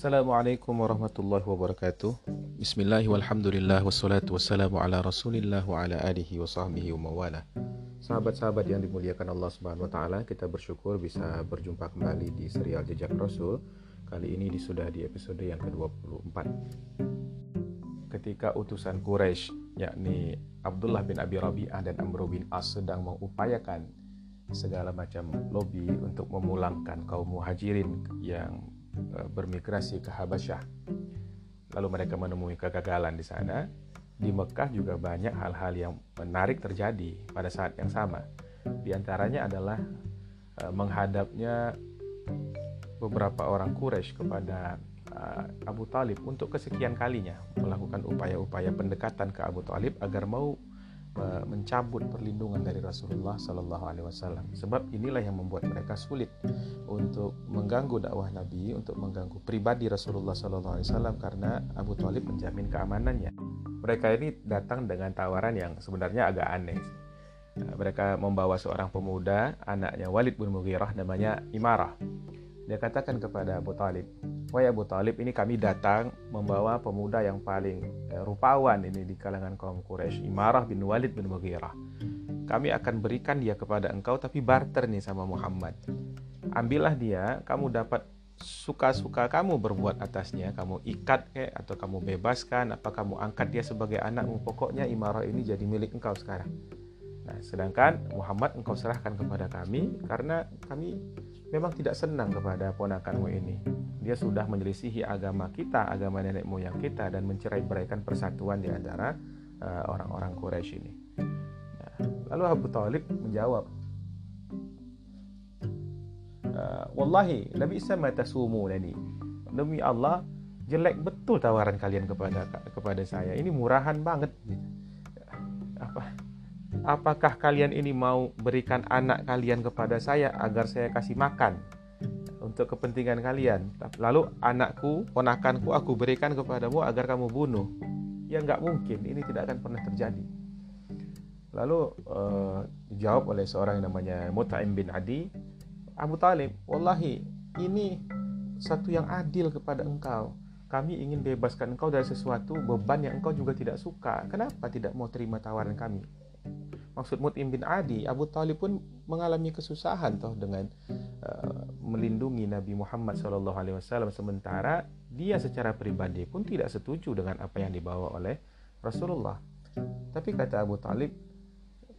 Assalamualaikum warahmatullahi wabarakatuh. Bismillah walhamdulillah Wassalatu wassalamu ala rasulillah Wa ala alihi wa sahbihi wa mawala Sahabat-sahabat yang dimuliakan Allah subhanahu wa ta'ala Kita bersyukur bisa berjumpa kembali di serial Jejak Rasul. Kali ini sudah di episode yang ke-24 Ketika utusan Quraisy yakni Abdullah bin Abi Rabi'ah dan Amr bin As sedang mengupayakan segala macam lobby untuk memulangkan kaum muhajirin yang bermigrasi ke Habasyah. Lalu mereka menemui kegagalan di sana. Di Mekah juga banyak hal-hal yang menarik terjadi pada saat yang sama. Di antaranya adalah eh, menghadapnya beberapa orang Quraisy kepada eh, Abu Talib untuk kesekian kalinya melakukan upaya-upaya pendekatan ke Abu Talib agar mau mencabut perlindungan dari Rasulullah Sallallahu Alaihi Wasallam. Sebab inilah yang membuat mereka sulit untuk mengganggu dakwah Nabi, untuk mengganggu pribadi Rasulullah Sallallahu Alaihi Wasallam karena Abu Talib menjamin keamanannya. Mereka ini datang dengan tawaran yang sebenarnya agak aneh. Mereka membawa seorang pemuda, anaknya Walid bin Mughirah, namanya Imarah. Dia katakan kepada Abu Talib, Wahai Abu Talib, ini kami datang membawa pemuda yang paling eh, rupawan ini di kalangan kaum Quraisy, Imarah bin Walid bin Mughirah. Kami akan berikan dia kepada engkau tapi barter nih sama Muhammad. Ambillah dia, kamu dapat suka-suka kamu berbuat atasnya, kamu ikat ke atau kamu bebaskan, apa kamu angkat dia sebagai anakmu. Pokoknya Imarah ini jadi milik engkau sekarang. Nah, sedangkan Muhammad engkau serahkan kepada kami karena kami memang tidak senang kepada ponakanmu ini dia sudah menyelisihi agama kita, agama nenek moyang kita dan mencerai beraikan persatuan di antara uh, orang-orang Quraisy ini. Nah, lalu Abu Talib menjawab, uh, Wallahi, Nabi sama tasumu nani. Demi Allah, jelek betul tawaran kalian kepada kepada saya. Ini murahan banget. Apa? Apakah kalian ini mau berikan anak kalian kepada saya agar saya kasih makan? untuk kepentingan kalian. Lalu anakku, ponakanku aku berikan kepadamu agar kamu bunuh. Ya nggak mungkin, ini tidak akan pernah terjadi. Lalu uh, dijawab oleh seorang yang namanya Mut'im bin Adi, Abu Talib, wallahi ini satu yang adil kepada engkau. Kami ingin bebaskan engkau dari sesuatu beban yang engkau juga tidak suka. Kenapa tidak mau terima tawaran kami? Maksud Mut'im bin Adi, Abu Talib pun mengalami kesusahan toh dengan uh, melindungi Nabi Muhammad SAW sementara dia secara pribadi pun tidak setuju dengan apa yang dibawa oleh Rasulullah. Tapi kata Abu Talib,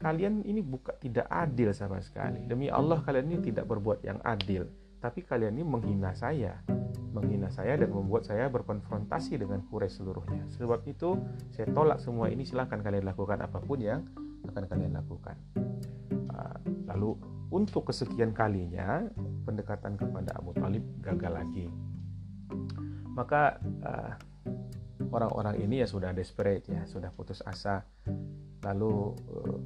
kalian ini bukan tidak adil sama sekali. Demi Allah kalian ini tidak berbuat yang adil, tapi kalian ini menghina saya, menghina saya dan membuat saya berkonfrontasi dengan Quraisy seluruhnya. Sebab itu saya tolak semua ini. Silahkan kalian lakukan apa pun yang akan kalian lakukan. Ah, lalu untuk kesekian kalinya pendekatan kepada Abu Talib gagal lagi. Maka uh, orang-orang ini ya sudah desperate ya, sudah putus asa. Lalu uh,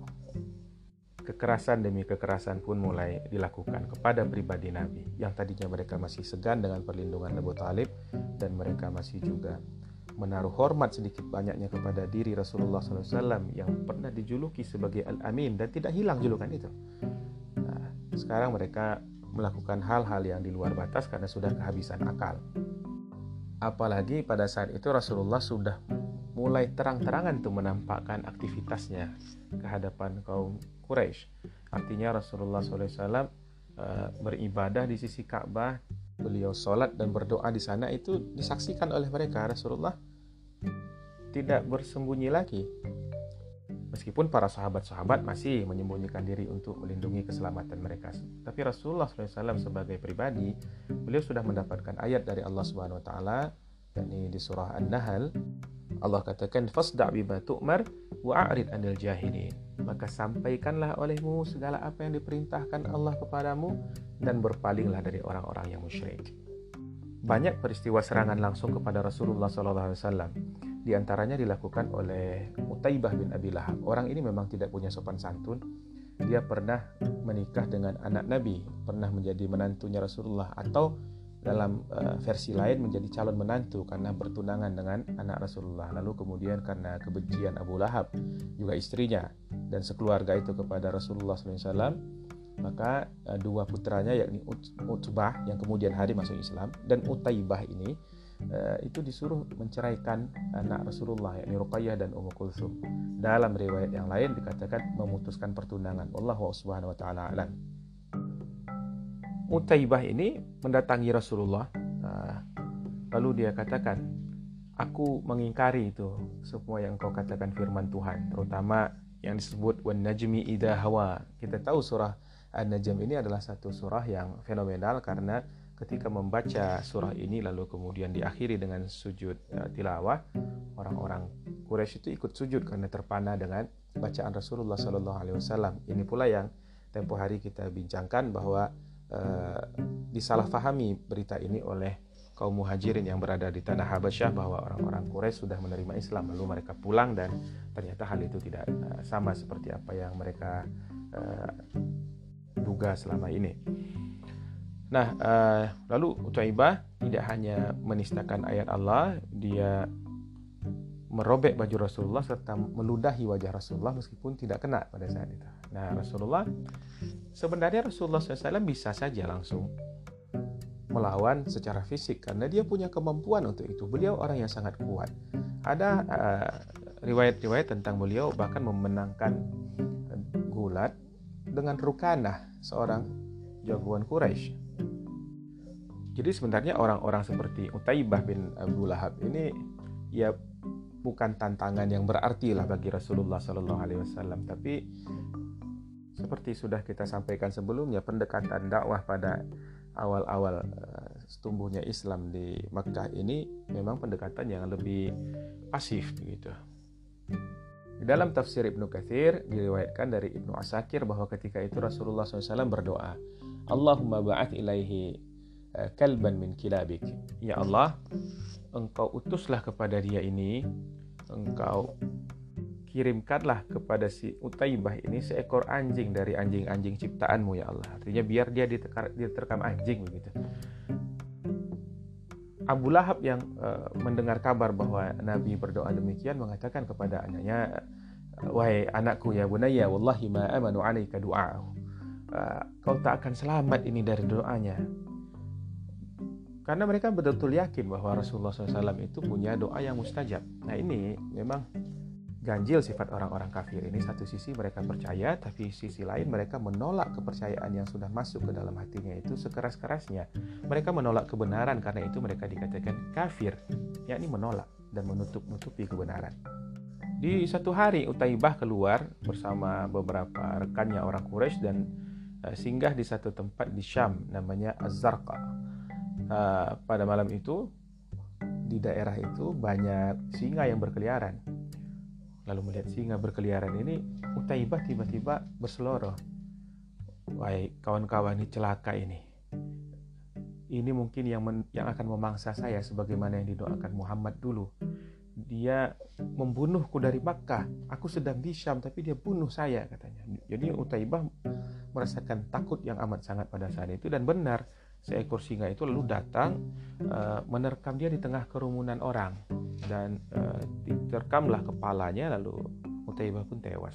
kekerasan demi kekerasan pun mulai dilakukan kepada pribadi Nabi yang tadinya mereka masih segan dengan perlindungan Abu Talib dan mereka masih juga menaruh hormat sedikit banyaknya kepada diri Rasulullah SAW yang pernah dijuluki sebagai Al-Amin dan tidak hilang julukan itu. Sekarang mereka melakukan hal-hal yang di luar batas karena sudah kehabisan akal. Apalagi pada saat itu Rasulullah sudah mulai terang-terangan tuh menampakkan aktivitasnya ke hadapan kaum Quraisy. Artinya Rasulullah SAW uh, eh, beribadah di sisi Ka'bah, beliau sholat dan berdoa di sana itu disaksikan oleh mereka. Rasulullah tidak bersembunyi lagi Meskipun para sahabat-sahabat masih menyembunyikan diri untuk melindungi keselamatan mereka. Tapi Rasulullah SAW sebagai pribadi, beliau sudah mendapatkan ayat dari Allah Subhanahu Wa Taala, yakni di surah An-Nahl, Allah katakan fasda' bima tu'mar wa'rid anil jahilin. Maka sampaikanlah olehmu segala apa yang diperintahkan Allah kepadamu dan berpalinglah dari orang-orang yang musyrik. Banyak peristiwa serangan langsung kepada Rasulullah SAW di antaranya dilakukan oleh Utaibah bin Abi Lahab. Orang ini memang tidak punya sopan santun. Dia pernah menikah dengan anak Nabi, pernah menjadi menantunya Rasulullah atau dalam uh, versi lain menjadi calon menantu karena bertunangan dengan anak Rasulullah. Lalu kemudian karena kebencian Abu Lahab juga istrinya dan sekeluarga itu kepada Rasulullah SAW, maka uh, dua putranya yakni Utbah yang kemudian hari masuk Islam dan Utaibah ini uh, itu disuruh menceraikan anak Rasulullah yakni Ruqayyah dan Ummu Kulsum. Dalam riwayat yang lain dikatakan memutuskan pertunangan. Allah subhanahu wa taala. Utaibah ini mendatangi Rasulullah uh, lalu dia katakan aku mengingkari itu semua yang kau katakan firman Tuhan terutama yang disebut wan najmi ida hawa. Kita tahu surah An-Najm ini adalah satu surah yang fenomenal karena ketika membaca surah ini lalu kemudian diakhiri dengan sujud uh, tilawah orang-orang Quraisy itu ikut sujud karena terpana dengan bacaan Rasulullah Shallallahu Alaihi Wasallam. Ini pula yang tempo hari kita bincangkan bahwa uh, disalahfahami berita ini oleh kaum muhajirin yang berada di tanah Habasyah bahwa orang-orang Quraisy sudah menerima Islam lalu mereka pulang dan ternyata hal itu tidak uh, sama seperti apa yang mereka uh, duga selama ini. Nah, uh, lalu Utaibah tidak hanya menistakan ayat Allah, dia merobek baju Rasulullah serta meludahi wajah Rasulullah meskipun tidak kena pada saat itu. Nah, Rasulullah sebenarnya Rasulullah SAW bisa saja langsung melawan secara fisik karena dia punya kemampuan untuk itu. Beliau orang yang sangat kuat. Ada riwayat-riwayat uh, tentang beliau bahkan memenangkan gulat dengan Rukanah, seorang jagoan Quraisy. Jadi sebenarnya orang-orang seperti Utaibah bin Abu Lahab ini ya bukan tantangan yang berarti lah bagi Rasulullah Shallallahu Alaihi Wasallam, tapi seperti sudah kita sampaikan sebelumnya pendekatan dakwah pada awal-awal uh, tumbuhnya Islam di Makkah ini memang pendekatan yang lebih pasif gitu. Di dalam tafsir Ibnu Katsir diriwayatkan dari Ibnu Asakir bahwa ketika itu Rasulullah SAW berdoa, Allahumma ba'ath ilaihi eh, kalban min kilabik. Ya Allah, engkau utuslah kepada dia ini, engkau kirimkanlah kepada si Utaibah ini seekor anjing dari anjing-anjing ciptaanmu ya Allah. Artinya biar dia diterkam anjing begitu. Abu Lahab yang uh, mendengar kabar bahwa Nabi berdoa demikian mengatakan kepada anaknya, wahai anakku ya bunaya, wallahi ma amanu alaika du'a'u. Uh, kau tak akan selamat ini dari doanya. Karena mereka betul-betul yakin bahwa Rasulullah SAW itu punya doa yang mustajab. Nah ini memang ganjil sifat orang-orang kafir ini satu sisi mereka percaya tapi sisi lain mereka menolak kepercayaan yang sudah masuk ke dalam hatinya itu sekeras-kerasnya. Mereka menolak kebenaran karena itu mereka dikatakan kafir yakni menolak dan menutup-nutupi kebenaran. Di satu hari Utaibah keluar bersama beberapa rekannya orang Quraisy dan uh, singgah di satu tempat di Syam namanya Az-Zarqa. Uh, pada malam itu di daerah itu banyak singa yang berkeliaran lalu melihat singa berkeliaran ini Utaibah tiba-tiba berseloroh Wahai kawan-kawan ini celaka ini ini mungkin yang men, yang akan memangsa saya sebagaimana yang didoakan Muhammad dulu. Dia membunuhku dari Makkah. Aku sedang di Syam tapi dia bunuh saya katanya. Jadi Utaibah merasakan takut yang amat sangat pada saat itu dan benar seekor singa itu lalu datang uh, menerkam dia di tengah kerumunan orang dan uh, diterkamlah kepalanya lalu Utaibah pun tewas.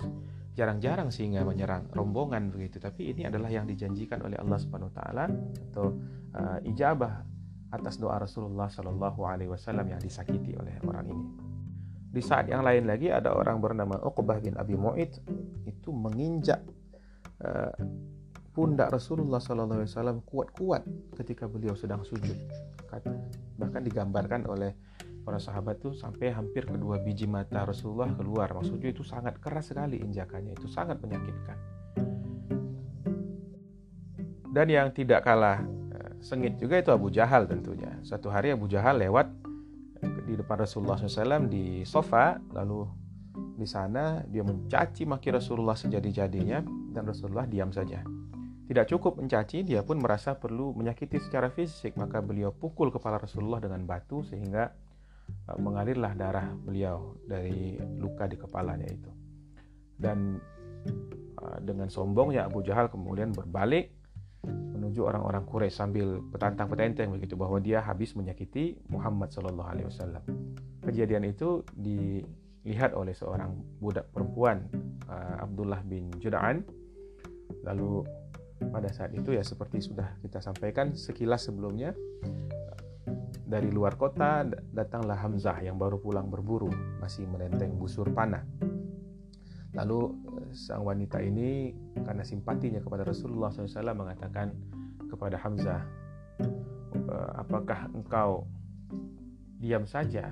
Jarang-jarang singa menyerang rombongan begitu, tapi ini adalah yang dijanjikan oleh Allah Subhanahu wa taala atau uh, ijabah atas doa Rasulullah Shallallahu alaihi wasallam yang disakiti oleh orang ini. Di saat yang lain lagi ada orang bernama Uqbah bin Abi Mu'id itu menginjak uh, pundak Rasulullah SAW kuat-kuat ketika beliau sedang sujud. Bahkan digambarkan oleh para sahabat itu sampai hampir kedua biji mata Rasulullah keluar. Maksudnya itu sangat keras sekali injakannya, itu sangat menyakitkan. Dan yang tidak kalah eh, sengit juga itu Abu Jahal tentunya. Suatu hari Abu Jahal lewat eh, di depan Rasulullah SAW di sofa, lalu di sana dia mencaci maki Rasulullah sejadi-jadinya dan Rasulullah diam saja. Tidak cukup mencaci, dia pun merasa perlu menyakiti secara fisik, maka beliau pukul kepala Rasulullah dengan batu sehingga uh, mengalirlah darah beliau dari luka di kepalanya itu. Dan uh, dengan sombongnya Abu Jahal kemudian berbalik menuju orang-orang Quraisy sambil petantang petenteng begitu bahwa dia habis menyakiti Muhammad Shallallahu Alaihi Wasallam. Kejadian itu dilihat oleh seorang budak perempuan uh, Abdullah bin Juda'an lalu pada saat itu ya seperti sudah kita sampaikan sekilas sebelumnya dari luar kota datanglah Hamzah yang baru pulang berburu, masih menenteng busur panah. Lalu eh, sang wanita ini karena simpatinya kepada Rasulullah SAW mengatakan kepada Hamzah, eh, apakah engkau diam saja?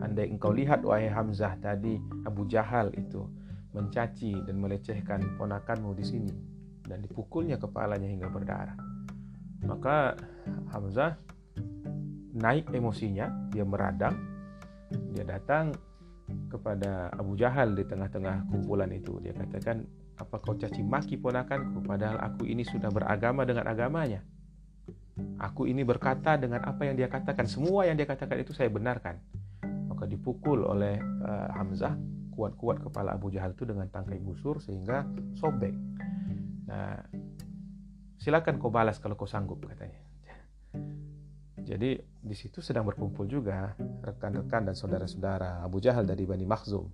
Andai engkau lihat wahai Hamzah tadi Abu Jahal itu mencaci dan melecehkan ponakanmu di sini dan dipukulnya kepalanya hingga berdarah. Maka Hamzah naik emosinya, dia meradang, dia datang kepada Abu Jahal di tengah-tengah kumpulan itu. Dia katakan, apa kau caci maki ponakanku padahal aku ini sudah beragama dengan agamanya. Aku ini berkata dengan apa yang dia katakan. Semua yang dia katakan itu saya benarkan. Maka dipukul oleh uh, Hamzah kuat-kuat kepala Abu Jahal itu dengan tangkai busur sehingga sobek. Nah, silakan kau balas kalau kau sanggup katanya. Jadi di situ sedang berkumpul juga rekan-rekan dan saudara-saudara Abu Jahal dari Bani Makhzum.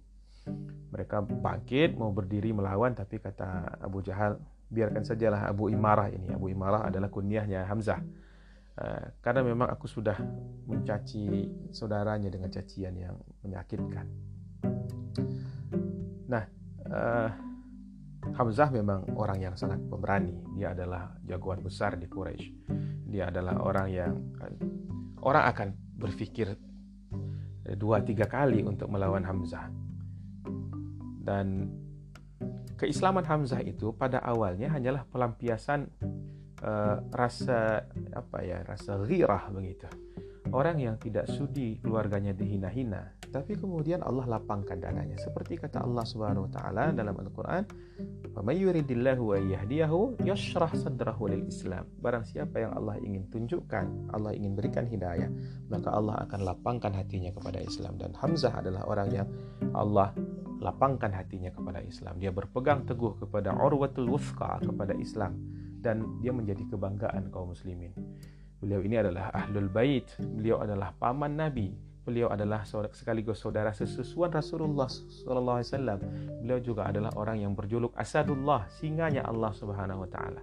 Mereka bangkit mau berdiri melawan tapi kata Abu Jahal biarkan sajalah Abu Imarah ini. Abu Imarah adalah kunyahnya Hamzah. Uh, karena memang aku sudah mencaci saudaranya dengan cacian yang menyakitkan. Nah, uh, Hamzah memang orang yang sangat pemberani. Dia adalah jagoan besar di Quraisy dia adalah orang yang orang akan berpikir dua tiga kali untuk melawan Hamzah. Dan keislaman Hamzah itu pada awalnya hanyalah pelampiasan uh, rasa apa ya rasa ghirah begitu. Orang yang tidak sudi keluarganya dihina-hina tapi kemudian Allah lapangkan dananya seperti kata Allah Subhanahu wa taala dalam Al-Qur'an "May yuridillahu yahdiyahu yashrah sadrahu lil Islam." Barang siapa yang Allah ingin tunjukkan, Allah ingin berikan hidayah, maka Allah akan lapangkan hatinya kepada Islam dan Hamzah adalah orang yang Allah lapangkan hatinya kepada Islam. Dia berpegang teguh kepada Urwatul Wuthqa kepada Islam dan dia menjadi kebanggaan kaum muslimin. Beliau ini adalah ahlul bait, beliau adalah paman Nabi, beliau adalah sekaligus saudara sesusuan Rasulullah wasallam. Beliau juga adalah orang yang berjuluk Asadullah, singanya Allah Subhanahu wa taala.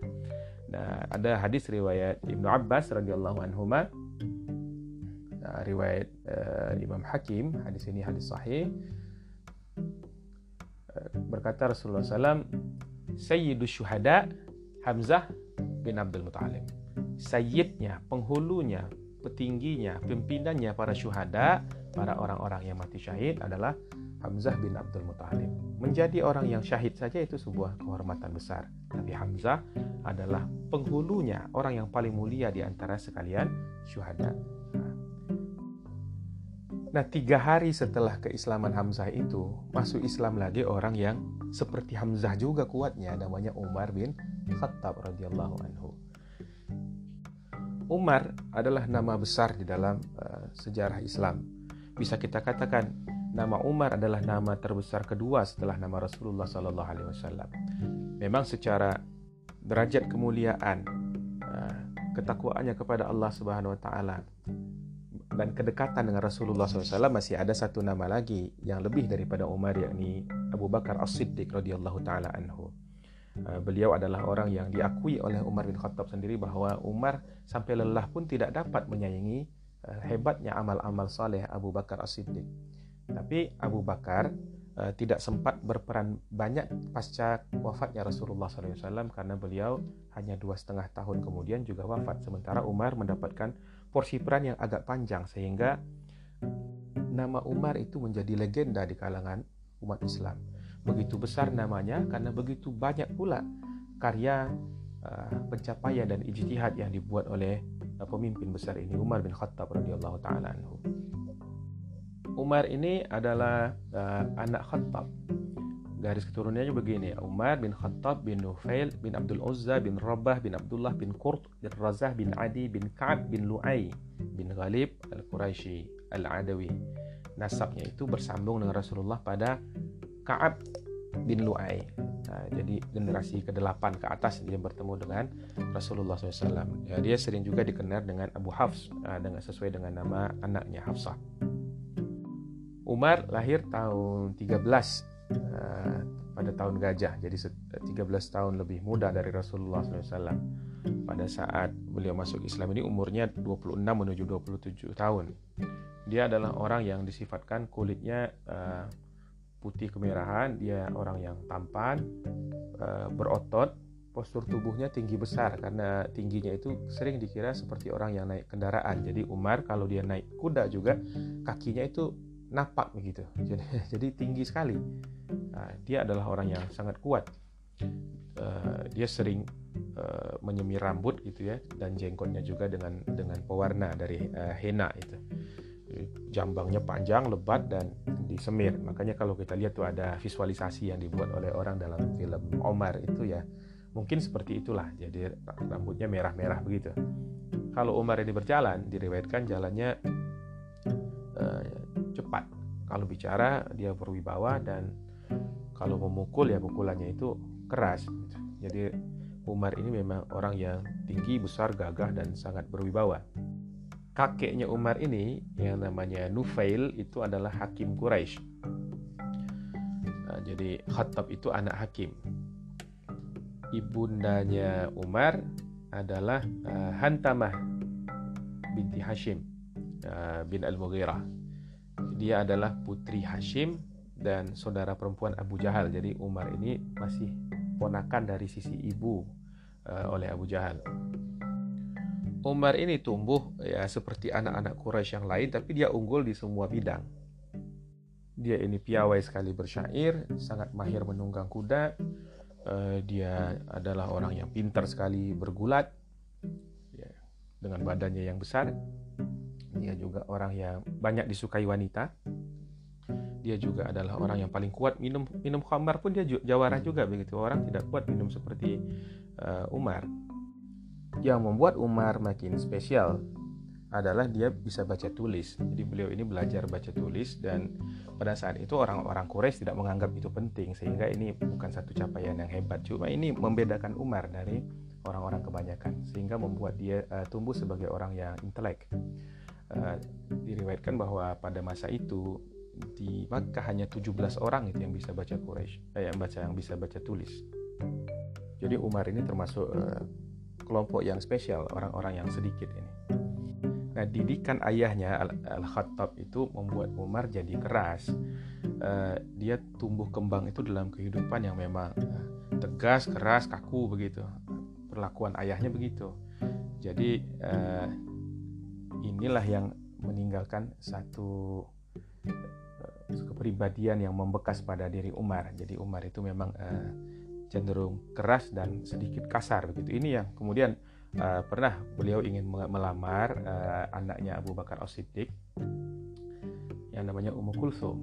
Nah, ada hadis riwayat Ibnu Abbas radhiyallahu anhu nah, riwayat uh, Imam Hakim, hadis ini hadis sahih. Uh, berkata Rasulullah SAW, Sayyidus Syuhada Hamzah bin Abdul Muttalib. Sayyidnya, penghulunya, petingginya, pimpinannya para syuhada, para orang-orang yang mati syahid adalah Hamzah bin Abdul Muthalib. Menjadi orang yang syahid saja itu sebuah kehormatan besar. Tapi Hamzah adalah penghulunya, orang yang paling mulia di antara sekalian syuhada. Nah, tiga hari setelah keislaman Hamzah itu, masuk Islam lagi orang yang seperti Hamzah juga kuatnya, namanya Umar bin Khattab radhiyallahu anhu. Umar adalah nama besar di dalam uh, sejarah Islam. Bisa kita katakan nama Umar adalah nama terbesar kedua setelah nama Rasulullah Sallallahu Alaihi Wasallam. Memang secara derajat kemuliaan, uh, ketakwaannya kepada Allah Subhanahu Wa Taala dan kedekatan dengan Rasulullah SAW masih ada satu nama lagi yang lebih daripada Umar yakni Abu Bakar As-Siddiq radhiyallahu taala anhu. Eh, beliau adalah orang yang diakui oleh Umar bin Khattab sendiri bahwa Umar sampai lelah pun tidak dapat menyayangi eh, hebatnya amal-amal saleh Abu Bakar As-Siddiq. Tapi Abu Bakar uh, tidak sempat berperan banyak pasca wafatnya Rasulullah SAW karena beliau hanya dua setengah tahun kemudian juga wafat. Sementara Umar mendapatkan porsi peran yang agak panjang sehingga nama Umar itu menjadi legenda di kalangan umat Islam begitu besar namanya karena begitu banyak pula karya uh, pencapaian dan ijtihad yang dibuat oleh uh, pemimpin besar ini Umar bin Khattab radhiyallahu taala anhu. Umar ini adalah uh, anak Khattab. Garis keturunannya begini, Umar bin Khattab bin Nufail bin Abdul Uzza bin Rabah bin Abdullah bin Qurt bin Razah bin Adi bin Ka'ab bin Lu'ay bin Ghalib al-Quraisy al-Adawi. Nasabnya itu bersambung dengan Rasulullah pada Ka'ab bin Lu'ay nah, jadi generasi ke-8 ke atas dia bertemu dengan Rasulullah SAW ya, dia sering juga dikenal dengan Abu Hafs uh, dengan sesuai dengan nama anaknya Hafsah Umar lahir tahun 13 uh, pada tahun gajah jadi 13 tahun lebih muda dari Rasulullah SAW. Pada saat beliau masuk Islam ini umurnya 26 menuju 27 tahun. Dia adalah orang yang disifatkan kulitnya uh, putih kemerahan, dia orang yang tampan, uh, berotot, postur tubuhnya tinggi besar karena tingginya itu sering dikira seperti orang yang naik kendaraan. Jadi Umar kalau dia naik kuda juga kakinya itu napak begitu. Jadi jadi tinggi sekali. Nah, dia adalah orang yang sangat kuat. Uh, dia sering uh, menyemir rambut gitu ya dan jenggotnya juga dengan dengan pewarna dari henna itu jambangnya panjang, lebat dan disemir. Makanya kalau kita lihat tuh ada visualisasi yang dibuat oleh orang dalam film Omar itu ya mungkin seperti itulah. Jadi rambutnya merah-merah begitu. Kalau Umar ini berjalan, diriwayatkan jalannya uh, cepat. Kalau bicara dia berwibawa dan kalau memukul ya pukulannya itu keras. Jadi Umar ini memang orang yang tinggi, besar, gagah dan sangat berwibawa kakeknya Umar ini yang namanya Nufail itu adalah hakim Quraisy. Nah, jadi Khattab itu anak hakim. Ibundanya Umar adalah uh, Hantamah binti Hashim uh, bin Al-Mughirah. Dia adalah putri Hashim dan saudara perempuan Abu Jahal. Jadi Umar ini masih ponakan dari sisi ibu uh, oleh Abu Jahal. Umar ini tumbuh ya seperti anak-anak Quraisy yang lain tapi dia unggul di semua bidang. Dia ini piawai sekali bersyair, sangat mahir menunggang kuda. Uh, dia adalah orang yang pintar sekali bergulat ya, dengan badannya yang besar. Dia juga orang yang banyak disukai wanita. Dia juga adalah orang yang paling kuat minum minum khamar pun dia jawara juga begitu. Orang tidak kuat minum seperti uh, Umar yang membuat Umar makin spesial adalah dia bisa baca tulis. Jadi beliau ini belajar baca tulis dan pada saat itu orang-orang Quraisy tidak menganggap itu penting sehingga ini bukan satu capaian yang hebat. Cuma ini membedakan Umar dari orang-orang kebanyakan sehingga membuat dia uh, tumbuh sebagai orang yang intelek. Uh, diriwayatkan bahwa pada masa itu di Makkah hanya 17 orang itu yang bisa baca Quraisy, eh, yang baca yang bisa baca tulis. Jadi Umar ini termasuk uh, kelompok yang spesial, orang-orang yang sedikit ini. Nah, didikan ayahnya Al-Khattab itu membuat Umar jadi keras. Uh, dia tumbuh kembang itu dalam kehidupan yang memang uh, tegas, keras, kaku begitu. Perlakuan ayahnya begitu. Jadi uh, inilah yang meninggalkan satu kepribadian yang membekas pada diri Umar. Jadi Umar itu memang uh, cenderung keras dan sedikit kasar begitu. Ini yang kemudian uh, pernah beliau ingin melamar uh, anaknya Abu Bakar As-Siddiq yang namanya Ummu Kulsum.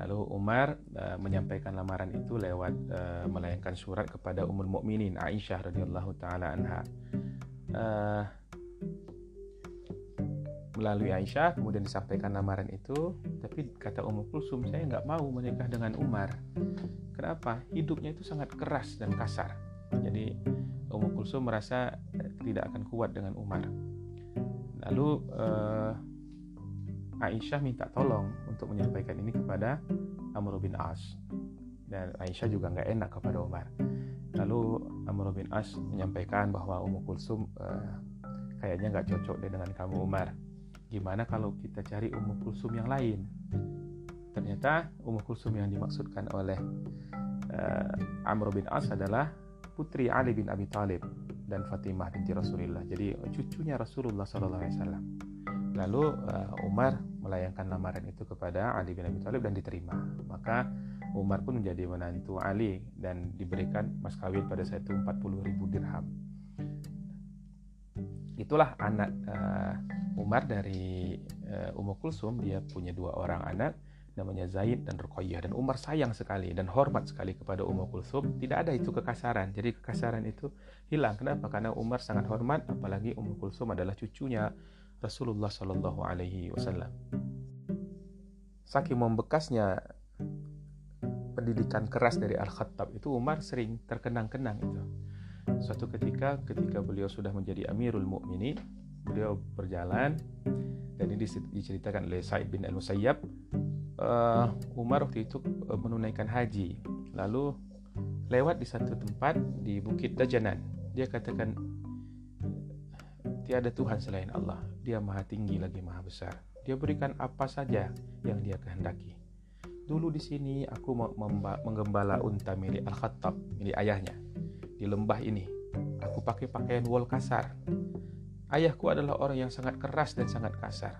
Lalu Umar uh, menyampaikan lamaran itu lewat uh, melayangkan surat kepada Ummul Mukminin Aisyah radhiyallahu taala anha. Uh, melalui Aisyah kemudian disampaikan lamaran itu tapi kata Ummu Kulsum saya nggak mau menikah dengan Umar Kenapa? Hidupnya itu sangat keras dan kasar. Jadi Ummu Kulsum merasa eh, tidak akan kuat dengan Umar. Lalu uh, Aisyah minta tolong untuk menyampaikan ini kepada Amr bin As. Dan Aisyah juga nggak enak kepada Umar. Lalu Amr bin As menyampaikan bahwa Ummu Kulsum uh, kayaknya nggak cocok deh dengan kamu Umar. Gimana kalau kita cari Ummu Kulsum yang lain? Ternyata Ummu Kulsum yang dimaksudkan oleh uh, Amr bin As adalah putri Ali bin Abi Thalib dan Fatimah binti Rasulullah. Jadi cucunya Rasulullah Wasallam. Lalu uh, Umar melayangkan lamaran itu kepada Ali bin Abi Thalib dan diterima. Maka Umar pun menjadi menantu Ali dan diberikan mas kawin pada saat itu 40 ribu dirham. Itulah anak uh, Umar dari uh, Ummu Kulsum. Dia punya dua orang anak namanya Zaid dan Ruqayyah. Dan Umar sayang sekali dan hormat sekali kepada Ummu Kulsum. Tidak ada itu kekasaran. Jadi kekasaran itu hilang. Kenapa? Karena Umar sangat hormat apalagi Ummu Kulsum adalah cucunya Rasulullah Shallallahu Alaihi Wasallam. Saking membekasnya pendidikan keras dari Al Khattab itu Umar sering terkenang-kenang itu suatu ketika ketika beliau sudah menjadi Amirul Mukminin beliau berjalan dan ini diceritakan oleh Said bin Al Musayyab uh, Umar waktu itu uh, menunaikan haji lalu lewat di satu tempat di Bukit Dajanan. Dia katakan tiada Tuhan selain Allah. Dia maha tinggi lagi maha besar. Dia berikan apa saja yang dia kehendaki. Dulu di sini aku menggembala unta milik Al-Khattab, milik ayahnya. Di lembah ini, aku pakai pakaian wol kasar. Ayahku adalah orang yang sangat keras dan sangat kasar.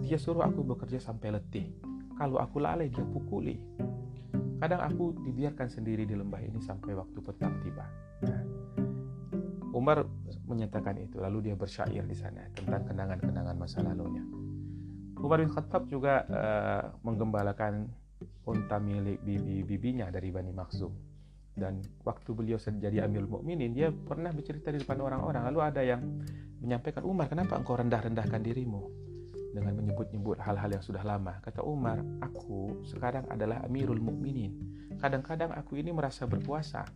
Dia suruh aku bekerja sampai letih. Kalau aku lalai, dia pukuli. Kadang aku dibiarkan sendiri di lembah ini sampai waktu petang tiba. Nah, Umar menyatakan itu, lalu dia bersyair di sana tentang kenangan-kenangan masa lalunya. Umar bin Khattab juga uh, menggembalakan unta milik bibi-bibinya dari Bani Makhzum. Dan waktu beliau jadi Amirul Mukminin, dia pernah bercerita di depan orang-orang. Lalu ada yang menyampaikan, Umar, kenapa engkau rendah-rendahkan dirimu? dengan menyebut-nyebut hal-hal yang sudah lama. Kata Umar, aku sekarang adalah Amirul Mukminin. Kadang-kadang aku ini merasa berpuasa.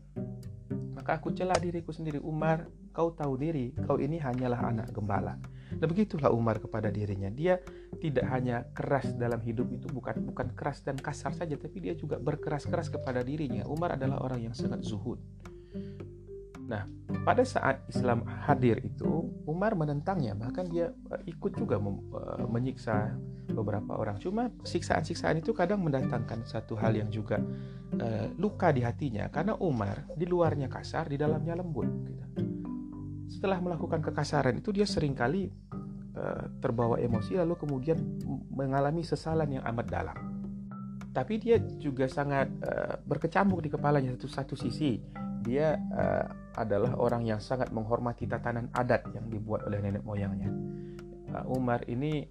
Maka aku celah diriku sendiri, Umar, kau tahu diri, kau ini hanyalah anak gembala. Dan begitulah Umar kepada dirinya. Dia tidak hanya keras dalam hidup itu bukan bukan keras dan kasar saja, tapi dia juga berkeras-keras kepada dirinya. Umar adalah orang yang sangat zuhud. Nah, pada saat Islam hadir itu, Umar menentangnya, bahkan dia uh, ikut juga uh, menyiksa beberapa orang. Cuma siksaan-siksaan itu kadang mendatangkan satu hal yang juga uh, luka di hatinya, karena Umar di luarnya kasar, di dalamnya lembut. Gitu. Setelah melakukan kekasaran itu, dia sering kali uh, terbawa emosi, lalu kemudian mengalami sesalan yang amat dalam. Tapi dia juga sangat uh, berkecamuk di kepalanya satu satu sisi dia uh, adalah orang yang sangat menghormati tatanan adat yang dibuat oleh nenek moyangnya. Umar ini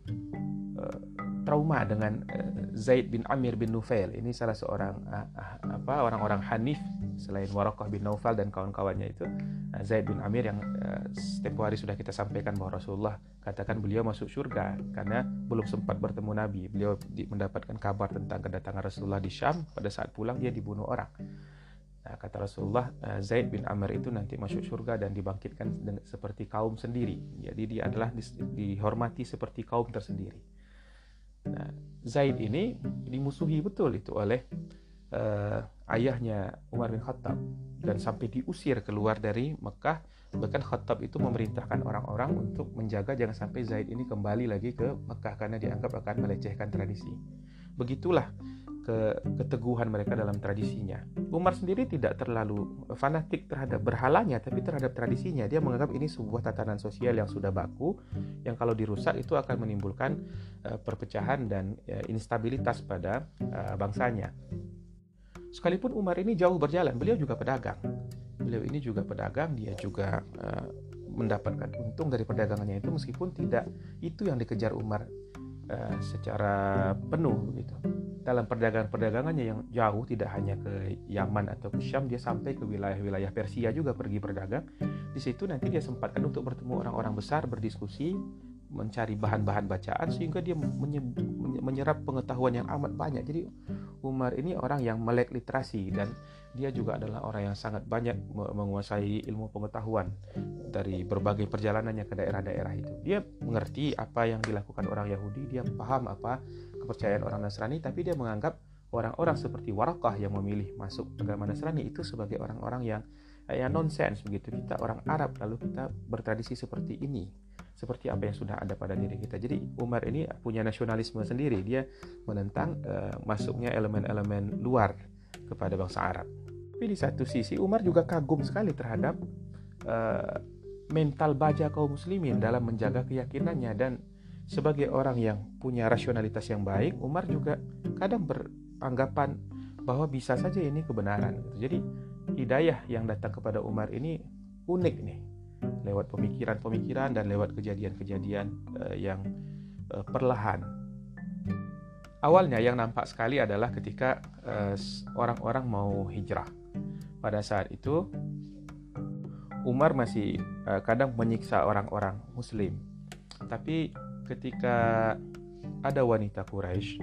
trauma dengan uh, Zaid bin Amir bin Nufail. Ini salah seorang uh, uh, apa orang-orang Hanif selain Warakah bin Naufal dan kawan-kawannya itu. Uh, Zaid bin Amir yang uh, setiap hari sudah kita sampaikan bahwa Rasulullah katakan beliau masuk surga karena belum sempat bertemu Nabi. Beliau mendapatkan kabar tentang kedatangan Rasulullah di Syam. Pada saat pulang dia dibunuh orang. Nah, kata Rasulullah, eh, Zaid bin Amr itu nanti masuk surga dan dibangkitkan seperti kaum sendiri. Jadi dia adalah dihormati seperti kaum tersendiri. Nah, Zaid ini dimusuhi betul itu oleh uh, ayahnya Umar bin Khattab dan sampai diusir keluar dari Mekah. Bahkan Khattab itu memerintahkan orang-orang untuk menjaga jangan sampai Zaid ini kembali lagi ke Mekah karena dianggap akan melecehkan tradisi. Begitulah ke keteguhan mereka dalam tradisinya. Umar sendiri tidak terlalu fanatik terhadap berhalanya, tapi terhadap tradisinya. Dia menganggap ini sebuah tatanan sosial yang sudah baku, yang kalau dirusak itu akan menimbulkan uh, perpecahan dan uh, instabilitas pada uh, bangsanya. Sekalipun Umar ini jauh berjalan, beliau juga pedagang. Beliau ini juga pedagang, dia juga uh, mendapatkan untung dari perdagangannya itu meskipun tidak itu yang dikejar Umar uh, secara penuh gitu. Dalam perdagangan-perdagangannya yang jauh tidak hanya ke Yaman atau ke Syam dia sampai ke wilayah-wilayah Persia juga pergi berdagang. Di situ nanti dia sempatkan untuk bertemu orang-orang besar berdiskusi mencari bahan-bahan bacaan sehingga dia menyerap pengetahuan yang amat banyak. Jadi Umar ini orang yang melek literasi dan dia juga adalah orang yang sangat banyak menguasai ilmu pengetahuan dari berbagai perjalanannya ke daerah-daerah itu. Dia mengerti apa yang dilakukan orang Yahudi dia paham apa kepercayaan orang Nasrani tapi dia menganggap orang-orang seperti Warakah yang memilih masuk agama Nasrani itu sebagai orang-orang yang ya nonsens begitu. Kita orang Arab lalu kita bertradisi seperti ini seperti apa yang sudah ada pada diri kita. Jadi Umar ini punya nasionalisme sendiri. Dia menentang uh, masuknya elemen-elemen luar kepada bangsa Arab tapi di satu sisi Umar juga kagum sekali terhadap uh, mental baja kaum muslimin dalam menjaga keyakinannya dan sebagai orang yang punya rasionalitas yang baik, Umar juga kadang beranggapan bahwa bisa saja ini kebenaran. Jadi hidayah yang datang kepada Umar ini unik nih, lewat pemikiran-pemikiran dan lewat kejadian-kejadian uh, yang uh, perlahan. Awalnya yang nampak sekali adalah ketika orang-orang mau hijrah. Pada saat itu Umar masih uh, kadang menyiksa orang-orang Muslim, tapi ketika ada wanita Quraisy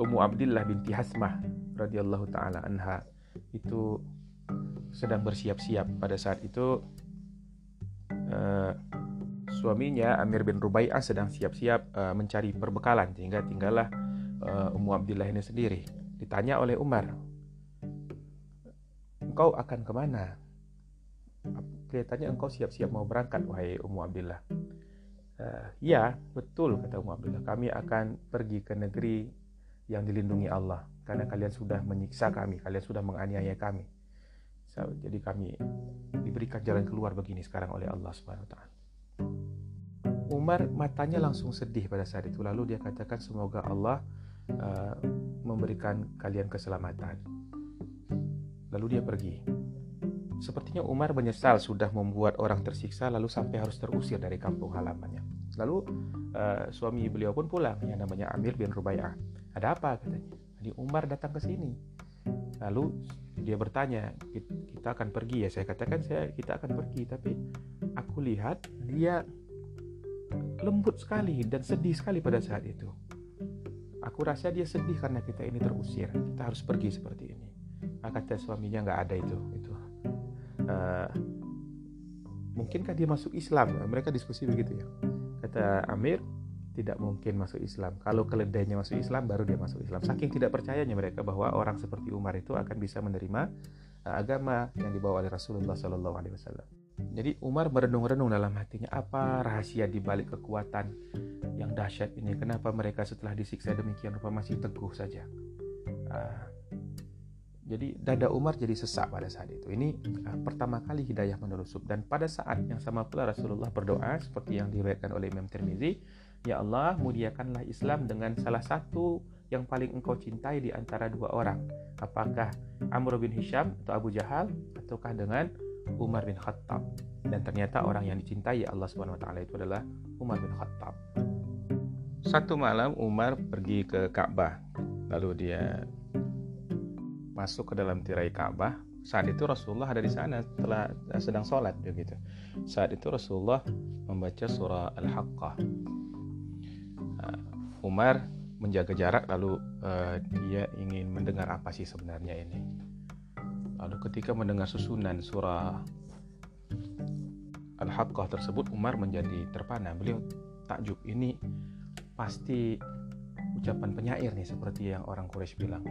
Ummu Abdillah binti Hasmah radhiyallahu taala anha itu sedang bersiap-siap. Pada saat itu uh, suaminya Amir bin Rubai'ah sedang siap-siap uh, mencari perbekalan sehingga tinggallah Ummu Abdillah ini sendiri. Ditanya oleh Umar engkau akan ke mana? Kelihatannya engkau siap-siap mau berangkat, wahai Ummu Abdullah. Uh, ya, betul kata Ummu Abdullah. Kami akan pergi ke negeri yang dilindungi Allah karena kalian sudah menyiksa kami, kalian sudah menganiaya kami. So, jadi kami diberikan jalan keluar begini sekarang oleh Allah Subhanahu taala. Umar matanya langsung sedih pada saat itu lalu dia katakan semoga Allah uh, memberikan kalian keselamatan. Lalu dia pergi. Sepertinya Umar menyesal sudah membuat orang tersiksa lalu sampai harus terusir dari kampung halamannya. Lalu uh, suami beliau pun pulang yang namanya Amir bin Rubaiyah. Ada apa katanya? Jadi Umar datang ke sini. Lalu dia bertanya, kita akan pergi ya. Saya katakan saya kita akan pergi, tapi aku lihat dia lembut sekali dan sedih sekali pada saat itu. Aku rasa dia sedih karena kita ini terusir. Kita harus pergi seperti ini. Nah, kata suaminya nggak ada itu. Itu. Uh, mungkinkah dia masuk Islam? Mereka diskusi begitu ya. Kata Amir, tidak mungkin masuk Islam. Kalau keledainya masuk Islam, baru dia masuk Islam. Saking tidak percayanya mereka bahwa orang seperti Umar itu akan bisa menerima uh, agama yang dibawa oleh Rasulullah Shallallahu Alaihi Wasallam. Jadi Umar merenung-renung dalam hatinya apa rahasia di balik kekuatan yang dahsyat ini. Kenapa mereka setelah disiksa demikian rupa masih teguh saja. Uh, jadi dada Umar jadi sesak pada saat itu. Ini uh, pertama kali hidayah menelusup dan pada saat yang sama pula Rasulullah berdoa seperti yang diriwayatkan oleh Imam Tirmizi, Ya Allah, muliakanlah Islam dengan salah satu yang paling engkau cintai di antara dua orang. Apakah Amr bin Hisham atau Abu Jahal ataukah dengan Umar bin Khattab? Dan ternyata orang yang dicintai Allah Subhanahu wa taala itu adalah Umar bin Khattab. Satu malam Umar pergi ke Ka'bah. Lalu dia masuk ke dalam tirai Ka'bah. Saat itu Rasulullah ada di sana telah sedang sholat begitu. Saat itu Rasulullah membaca surah Al-Haqqah. Uh, Umar menjaga jarak lalu uh, dia ingin mendengar apa sih sebenarnya ini. Lalu ketika mendengar susunan surah Al-Haqqah tersebut Umar menjadi terpana. Beliau takjub ini pasti ucapan penyair nih seperti yang orang Quraisy bilang.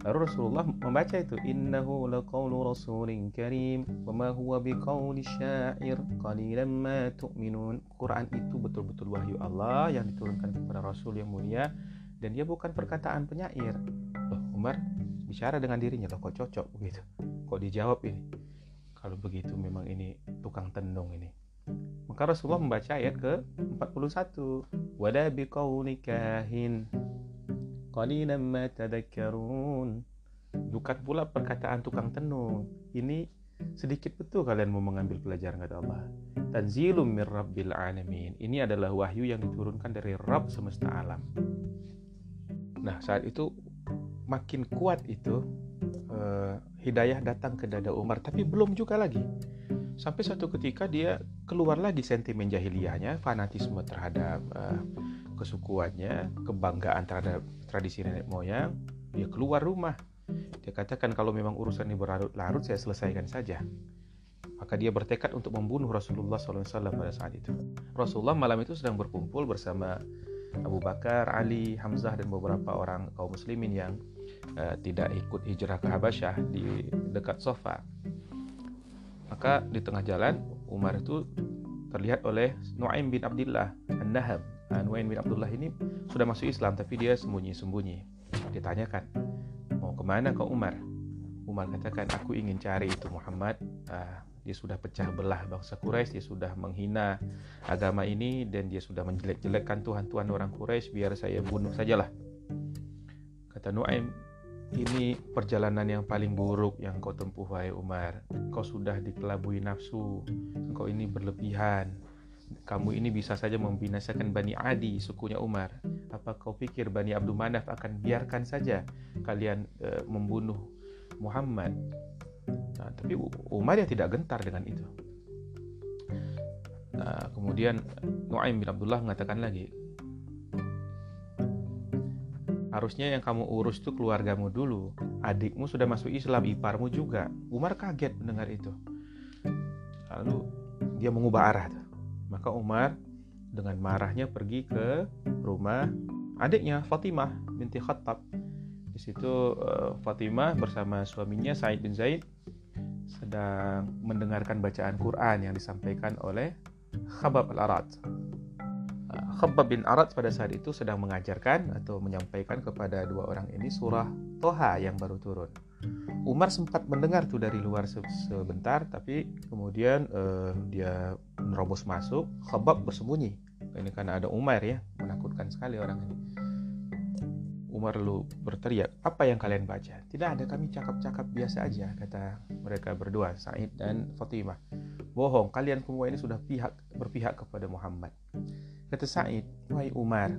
Lalu Rasulullah membaca itu innahu laqaulu rasulin karim wa ma huwa biqauli syair qalilan ma tu'minun. Quran itu betul-betul wahyu Allah yang diturunkan kepada Rasul yang mulia dan dia bukan perkataan penyair. Loh, Umar bicara dengan dirinya loh kok cocok begitu. Kok dijawab ini? Kalau begitu memang ini tukang tenung ini. Maka Rasulullah membaca ayat ke-41. Wala biqauli kahin. Qalilan ma tadhakkarun. Bukan pula perkataan tukang tenung. Ini sedikit betul kalian mau mengambil pelajaran kata Allah. Tanzilum mir rabbil alamin. Ini adalah wahyu yang diturunkan dari Rabb semesta alam. Nah, saat itu makin kuat itu uh, hidayah datang ke dada Umar, tapi belum juga lagi. Sampai suatu ketika dia keluar lagi sentimen jahiliyahnya, fanatisme terhadap uh, kesukuannya, kebanggaan terhadap tradisi nenek moyang. Dia keluar rumah. Dia katakan kalau memang urusan ini berlarut-larut saya selesaikan saja. Maka dia bertekad untuk membunuh Rasulullah SAW pada saat itu. Rasulullah malam itu sedang berkumpul bersama Abu Bakar, Ali, Hamzah dan beberapa orang kaum muslimin yang uh, tidak ikut hijrah ke Habasyah di dekat Sofa. Maka di tengah jalan Umar itu terlihat oleh Nuaim bin Abdullah An-Nahab. Nuaim bin Abdullah ini sudah masuk Islam tapi dia sembunyi-sembunyi. Ditanyakan, mau ke mana kau Umar? Umar katakan, aku ingin cari itu Muhammad. Ah, dia sudah pecah belah bangsa Quraisy, dia sudah menghina agama ini dan dia sudah menjelek-jelekkan Tuhan-Tuhan orang Quraisy. Biar saya bunuh sajalah. Kata Nuaim, ini perjalanan yang paling buruk yang kau tempuh wahai Umar. Kau sudah dikelabui nafsu. Kau ini berlebihan. Kamu ini bisa saja membinasakan Bani Adi, sukunya Umar. Apa kau pikir Bani Abdul Manaf akan biarkan saja kalian e, membunuh Muhammad? Nah, tapi Umar ya tidak gentar dengan itu. Nah, kemudian Nuaim bin Abdullah mengatakan lagi, Harusnya yang kamu urus itu keluargamu dulu. Adikmu sudah masuk Islam, iparmu juga. Umar kaget mendengar itu. Lalu dia mengubah arah. Maka Umar dengan marahnya pergi ke rumah adiknya Fatimah binti Khattab. Di situ uh, Fatimah bersama suaminya Said bin Zaid sedang mendengarkan bacaan Quran yang disampaikan oleh Khabab al-Arad. Uh, Khabab bin Arad pada saat itu sedang mengajarkan atau menyampaikan kepada dua orang ini surah Toha yang baru turun. Umar sempat mendengar tuh dari luar sebentar, tapi kemudian uh, dia menerobos masuk. Khabab bersembunyi. Ini karena ada Umar ya, menakutkan sekali orang ini. Umar lalu berteriak, apa yang kalian baca? Tidak ada, kami cakap-cakap biasa aja, kata mereka berdua, Said dan Fatimah. Bohong, kalian semua ini sudah pihak berpihak kepada Muhammad. Kata Said, wahai Umar,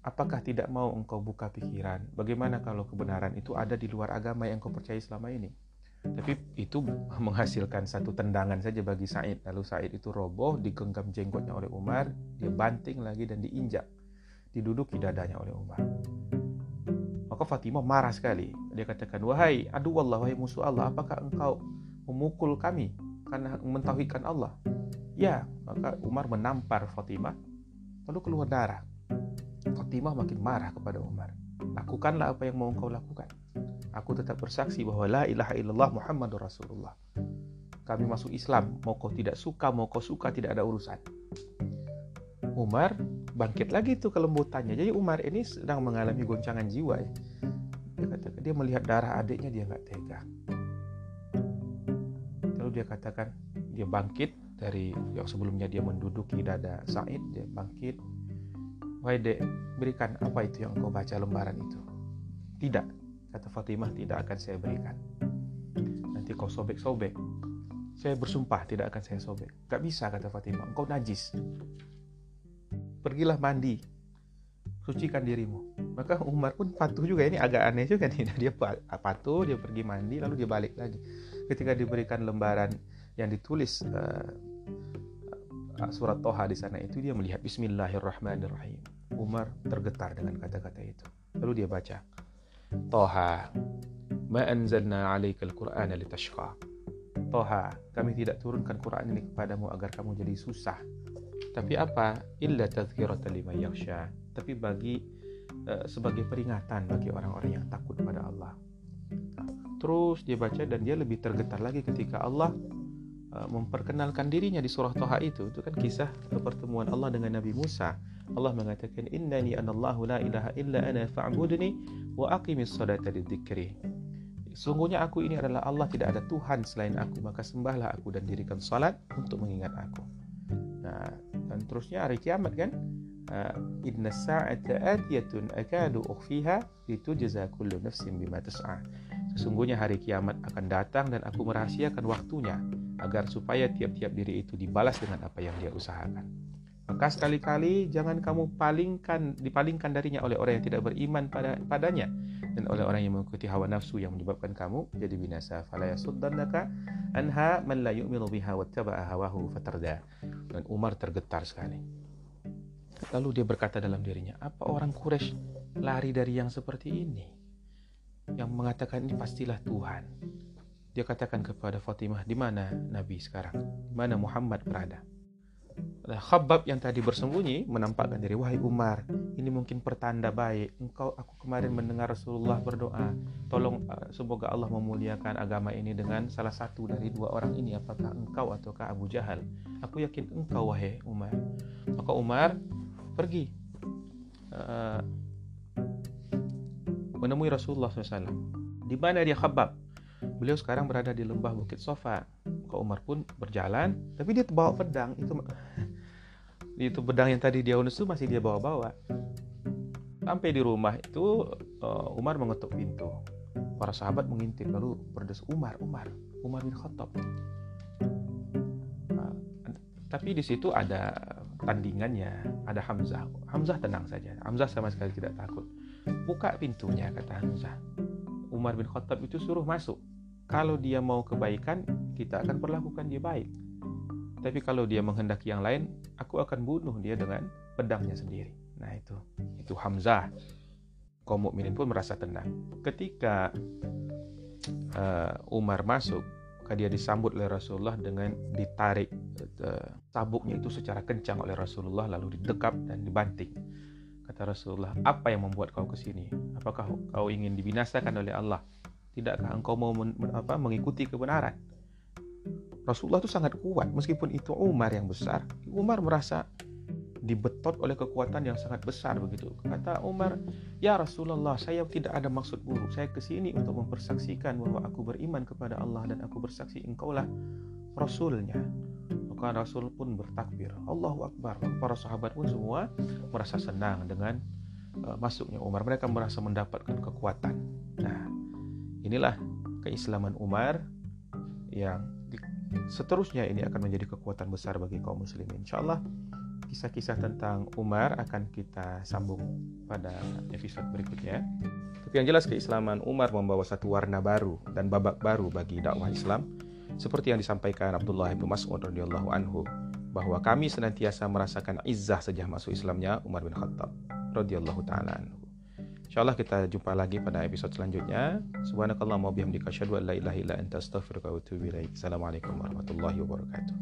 apakah tidak mau engkau buka pikiran? Bagaimana kalau kebenaran itu ada di luar agama yang kau percaya selama ini? Tapi itu menghasilkan satu tendangan saja bagi Said. Lalu Said itu roboh, digenggam jenggotnya oleh Umar, dia banting lagi dan diinjak. Diduduki dadanya oleh Umar. Maka Fatimah marah sekali. Dia katakan, Wahai aduh Allah, wahai musuh Allah, apakah engkau memukul kami karena mentauhidkan Allah? Ya, maka Umar menampar Fatimah, lalu keluar darah. Fatimah makin marah kepada Umar. Lakukanlah apa yang mau engkau lakukan. Aku tetap bersaksi bahwa la ilaha illallah Muhammadur Rasulullah. Kami masuk Islam, mau kau tidak suka, mau kau suka, tidak ada urusan. Umar bangkit lagi tuh kelembutannya. Jadi Umar ini sedang mengalami goncangan jiwa ya. Dia katakan dia melihat darah adiknya dia nggak tega. Lalu dia katakan dia bangkit dari yang sebelumnya dia menduduki dada Said dia bangkit. Wahai dek, berikan apa itu yang kau baca lembaran itu. Tidak, kata Fatimah tidak akan saya berikan. Nanti kau sobek-sobek. Saya bersumpah tidak akan saya sobek. Gak bisa kata Fatimah, engkau najis pergilah mandi, sucikan dirimu. Maka Umar pun patuh juga ini agak aneh juga nih. Dia patuh, dia pergi mandi, lalu dia balik lagi. Ketika diberikan lembaran yang ditulis uh, surat Toha di sana itu dia melihat Bismillahirrahmanirrahim. Umar tergetar dengan kata-kata itu. Lalu dia baca Toha Ma anzalna alaikal Qur'ana litashqa Toha, kami tidak turunkan Quran ini kepadamu agar kamu jadi susah tapi apa? Illa tazkiratan liman yakhsha. Tapi bagi uh, sebagai peringatan bagi orang-orang yang takut pada Allah. Terus dia baca dan dia lebih tergetar lagi ketika Allah uh, memperkenalkan dirinya di surah Toha itu. Itu kan kisah pertemuan Allah dengan Nabi Musa. Allah mengatakan innani anallahu la ilaha illa ana fa'budni wa aqimis salata lidzikri. Sungguhnya aku ini adalah Allah tidak ada Tuhan selain aku maka sembahlah aku dan dirikan salat untuk mengingat aku. Nah, dan terusnya hari kiamat kan uh, inna sa'ata atiyatun akadu ukhfiha litujza kullu nafsin bima tas'a sesungguhnya hari kiamat akan datang dan aku merahasiakan waktunya agar supaya tiap-tiap diri itu dibalas dengan apa yang dia usahakan maka sekali-kali jangan kamu palingkan dipalingkan darinya oleh orang yang tidak beriman pada padanya. Dan oleh orang yang mengikuti hawa nafsu yang menyebabkan kamu jadi binasa. Fala yasuddannaka anha man la yu'minu biha wattaba'a hawahu fatarda. Dan Umar tergetar sekali. Lalu dia berkata dalam dirinya apa orang Quraisy lari dari yang seperti ini? Yang mengatakan ini pastilah Tuhan. Dia katakan kepada Fatimah di mana Nabi sekarang? Di mana Muhammad berada Khabab yang tadi bersembunyi menampakkan diri wahai Umar ini mungkin pertanda baik. Engkau aku kemarin mendengar Rasulullah berdoa. Tolong uh, semoga Allah memuliakan agama ini dengan salah satu dari dua orang ini. Apakah engkau ataukah Abu Jahal? Aku yakin engkau wahai Umar. Maka Umar pergi uh, menemui Rasulullah SAW di mana dia Khabab beliau sekarang berada di lembah Bukit Sofa maka Umar pun berjalan. Tapi dia bawa pedang itu itu pedang yang tadi dia unus itu masih dia bawa-bawa. Sampai di rumah itu uh, Umar mengetuk pintu. Para sahabat mengintip lalu berdesak Umar Umar Umar bin Khattab. Uh, tapi di situ ada tandingannya ada Hamzah. Hamzah tenang saja. Hamzah sama sekali tidak takut. Buka pintunya kata Hamzah. Umar bin Khattab itu suruh masuk. Kalau dia mau kebaikan kita akan perlakukan dia baik tapi kalau dia menghendaki yang lain, aku akan bunuh dia dengan pedangnya sendiri. Nah itu, itu Hamzah. Kaum mukminin pun merasa tenang. Ketika uh, Umar masuk, maka dia disambut oleh Rasulullah dengan ditarik uh, sabuknya itu secara kencang oleh Rasulullah lalu didekap dan dibanting. Kata Rasulullah, apa yang membuat kau ke sini? Apakah kau ingin dibinasakan oleh Allah? Tidakkah engkau mau men, apa, mengikuti kebenaran? Rasulullah itu sangat kuat meskipun itu Umar yang besar. Umar merasa dibetot oleh kekuatan yang sangat besar begitu. Kata Umar, "Ya Rasulullah, saya tidak ada maksud buruk. Saya ke sini untuk mempersaksikan bahwa aku beriman kepada Allah dan aku bersaksi engkaulah rasulnya." Maka Rasul pun bertakbir, Allahu Akbar. Para sahabat pun semua merasa senang dengan uh, masuknya Umar. Mereka merasa mendapatkan kekuatan. Nah, inilah keislaman Umar yang seterusnya ini akan menjadi kekuatan besar bagi kaum muslimin. Insyaallah kisah-kisah tentang Umar akan kita sambung pada episode berikutnya. Tapi yang jelas keislaman Umar membawa satu warna baru dan babak baru bagi dakwah Islam seperti yang disampaikan Abdullah bin Mas'ud radhiyallahu anhu bahwa kami senantiasa merasakan izzah sejak masuk Islamnya Umar bin Khattab radhiyallahu taala anhu. Insyaallah kita jumpa lagi pada episode selanjutnya. Subhanakallah wa bihamdika asyhadu an la ilaha illa anta astaghfiruka wa atubu. Assalamualaikum warahmatullahi wabarakatuh.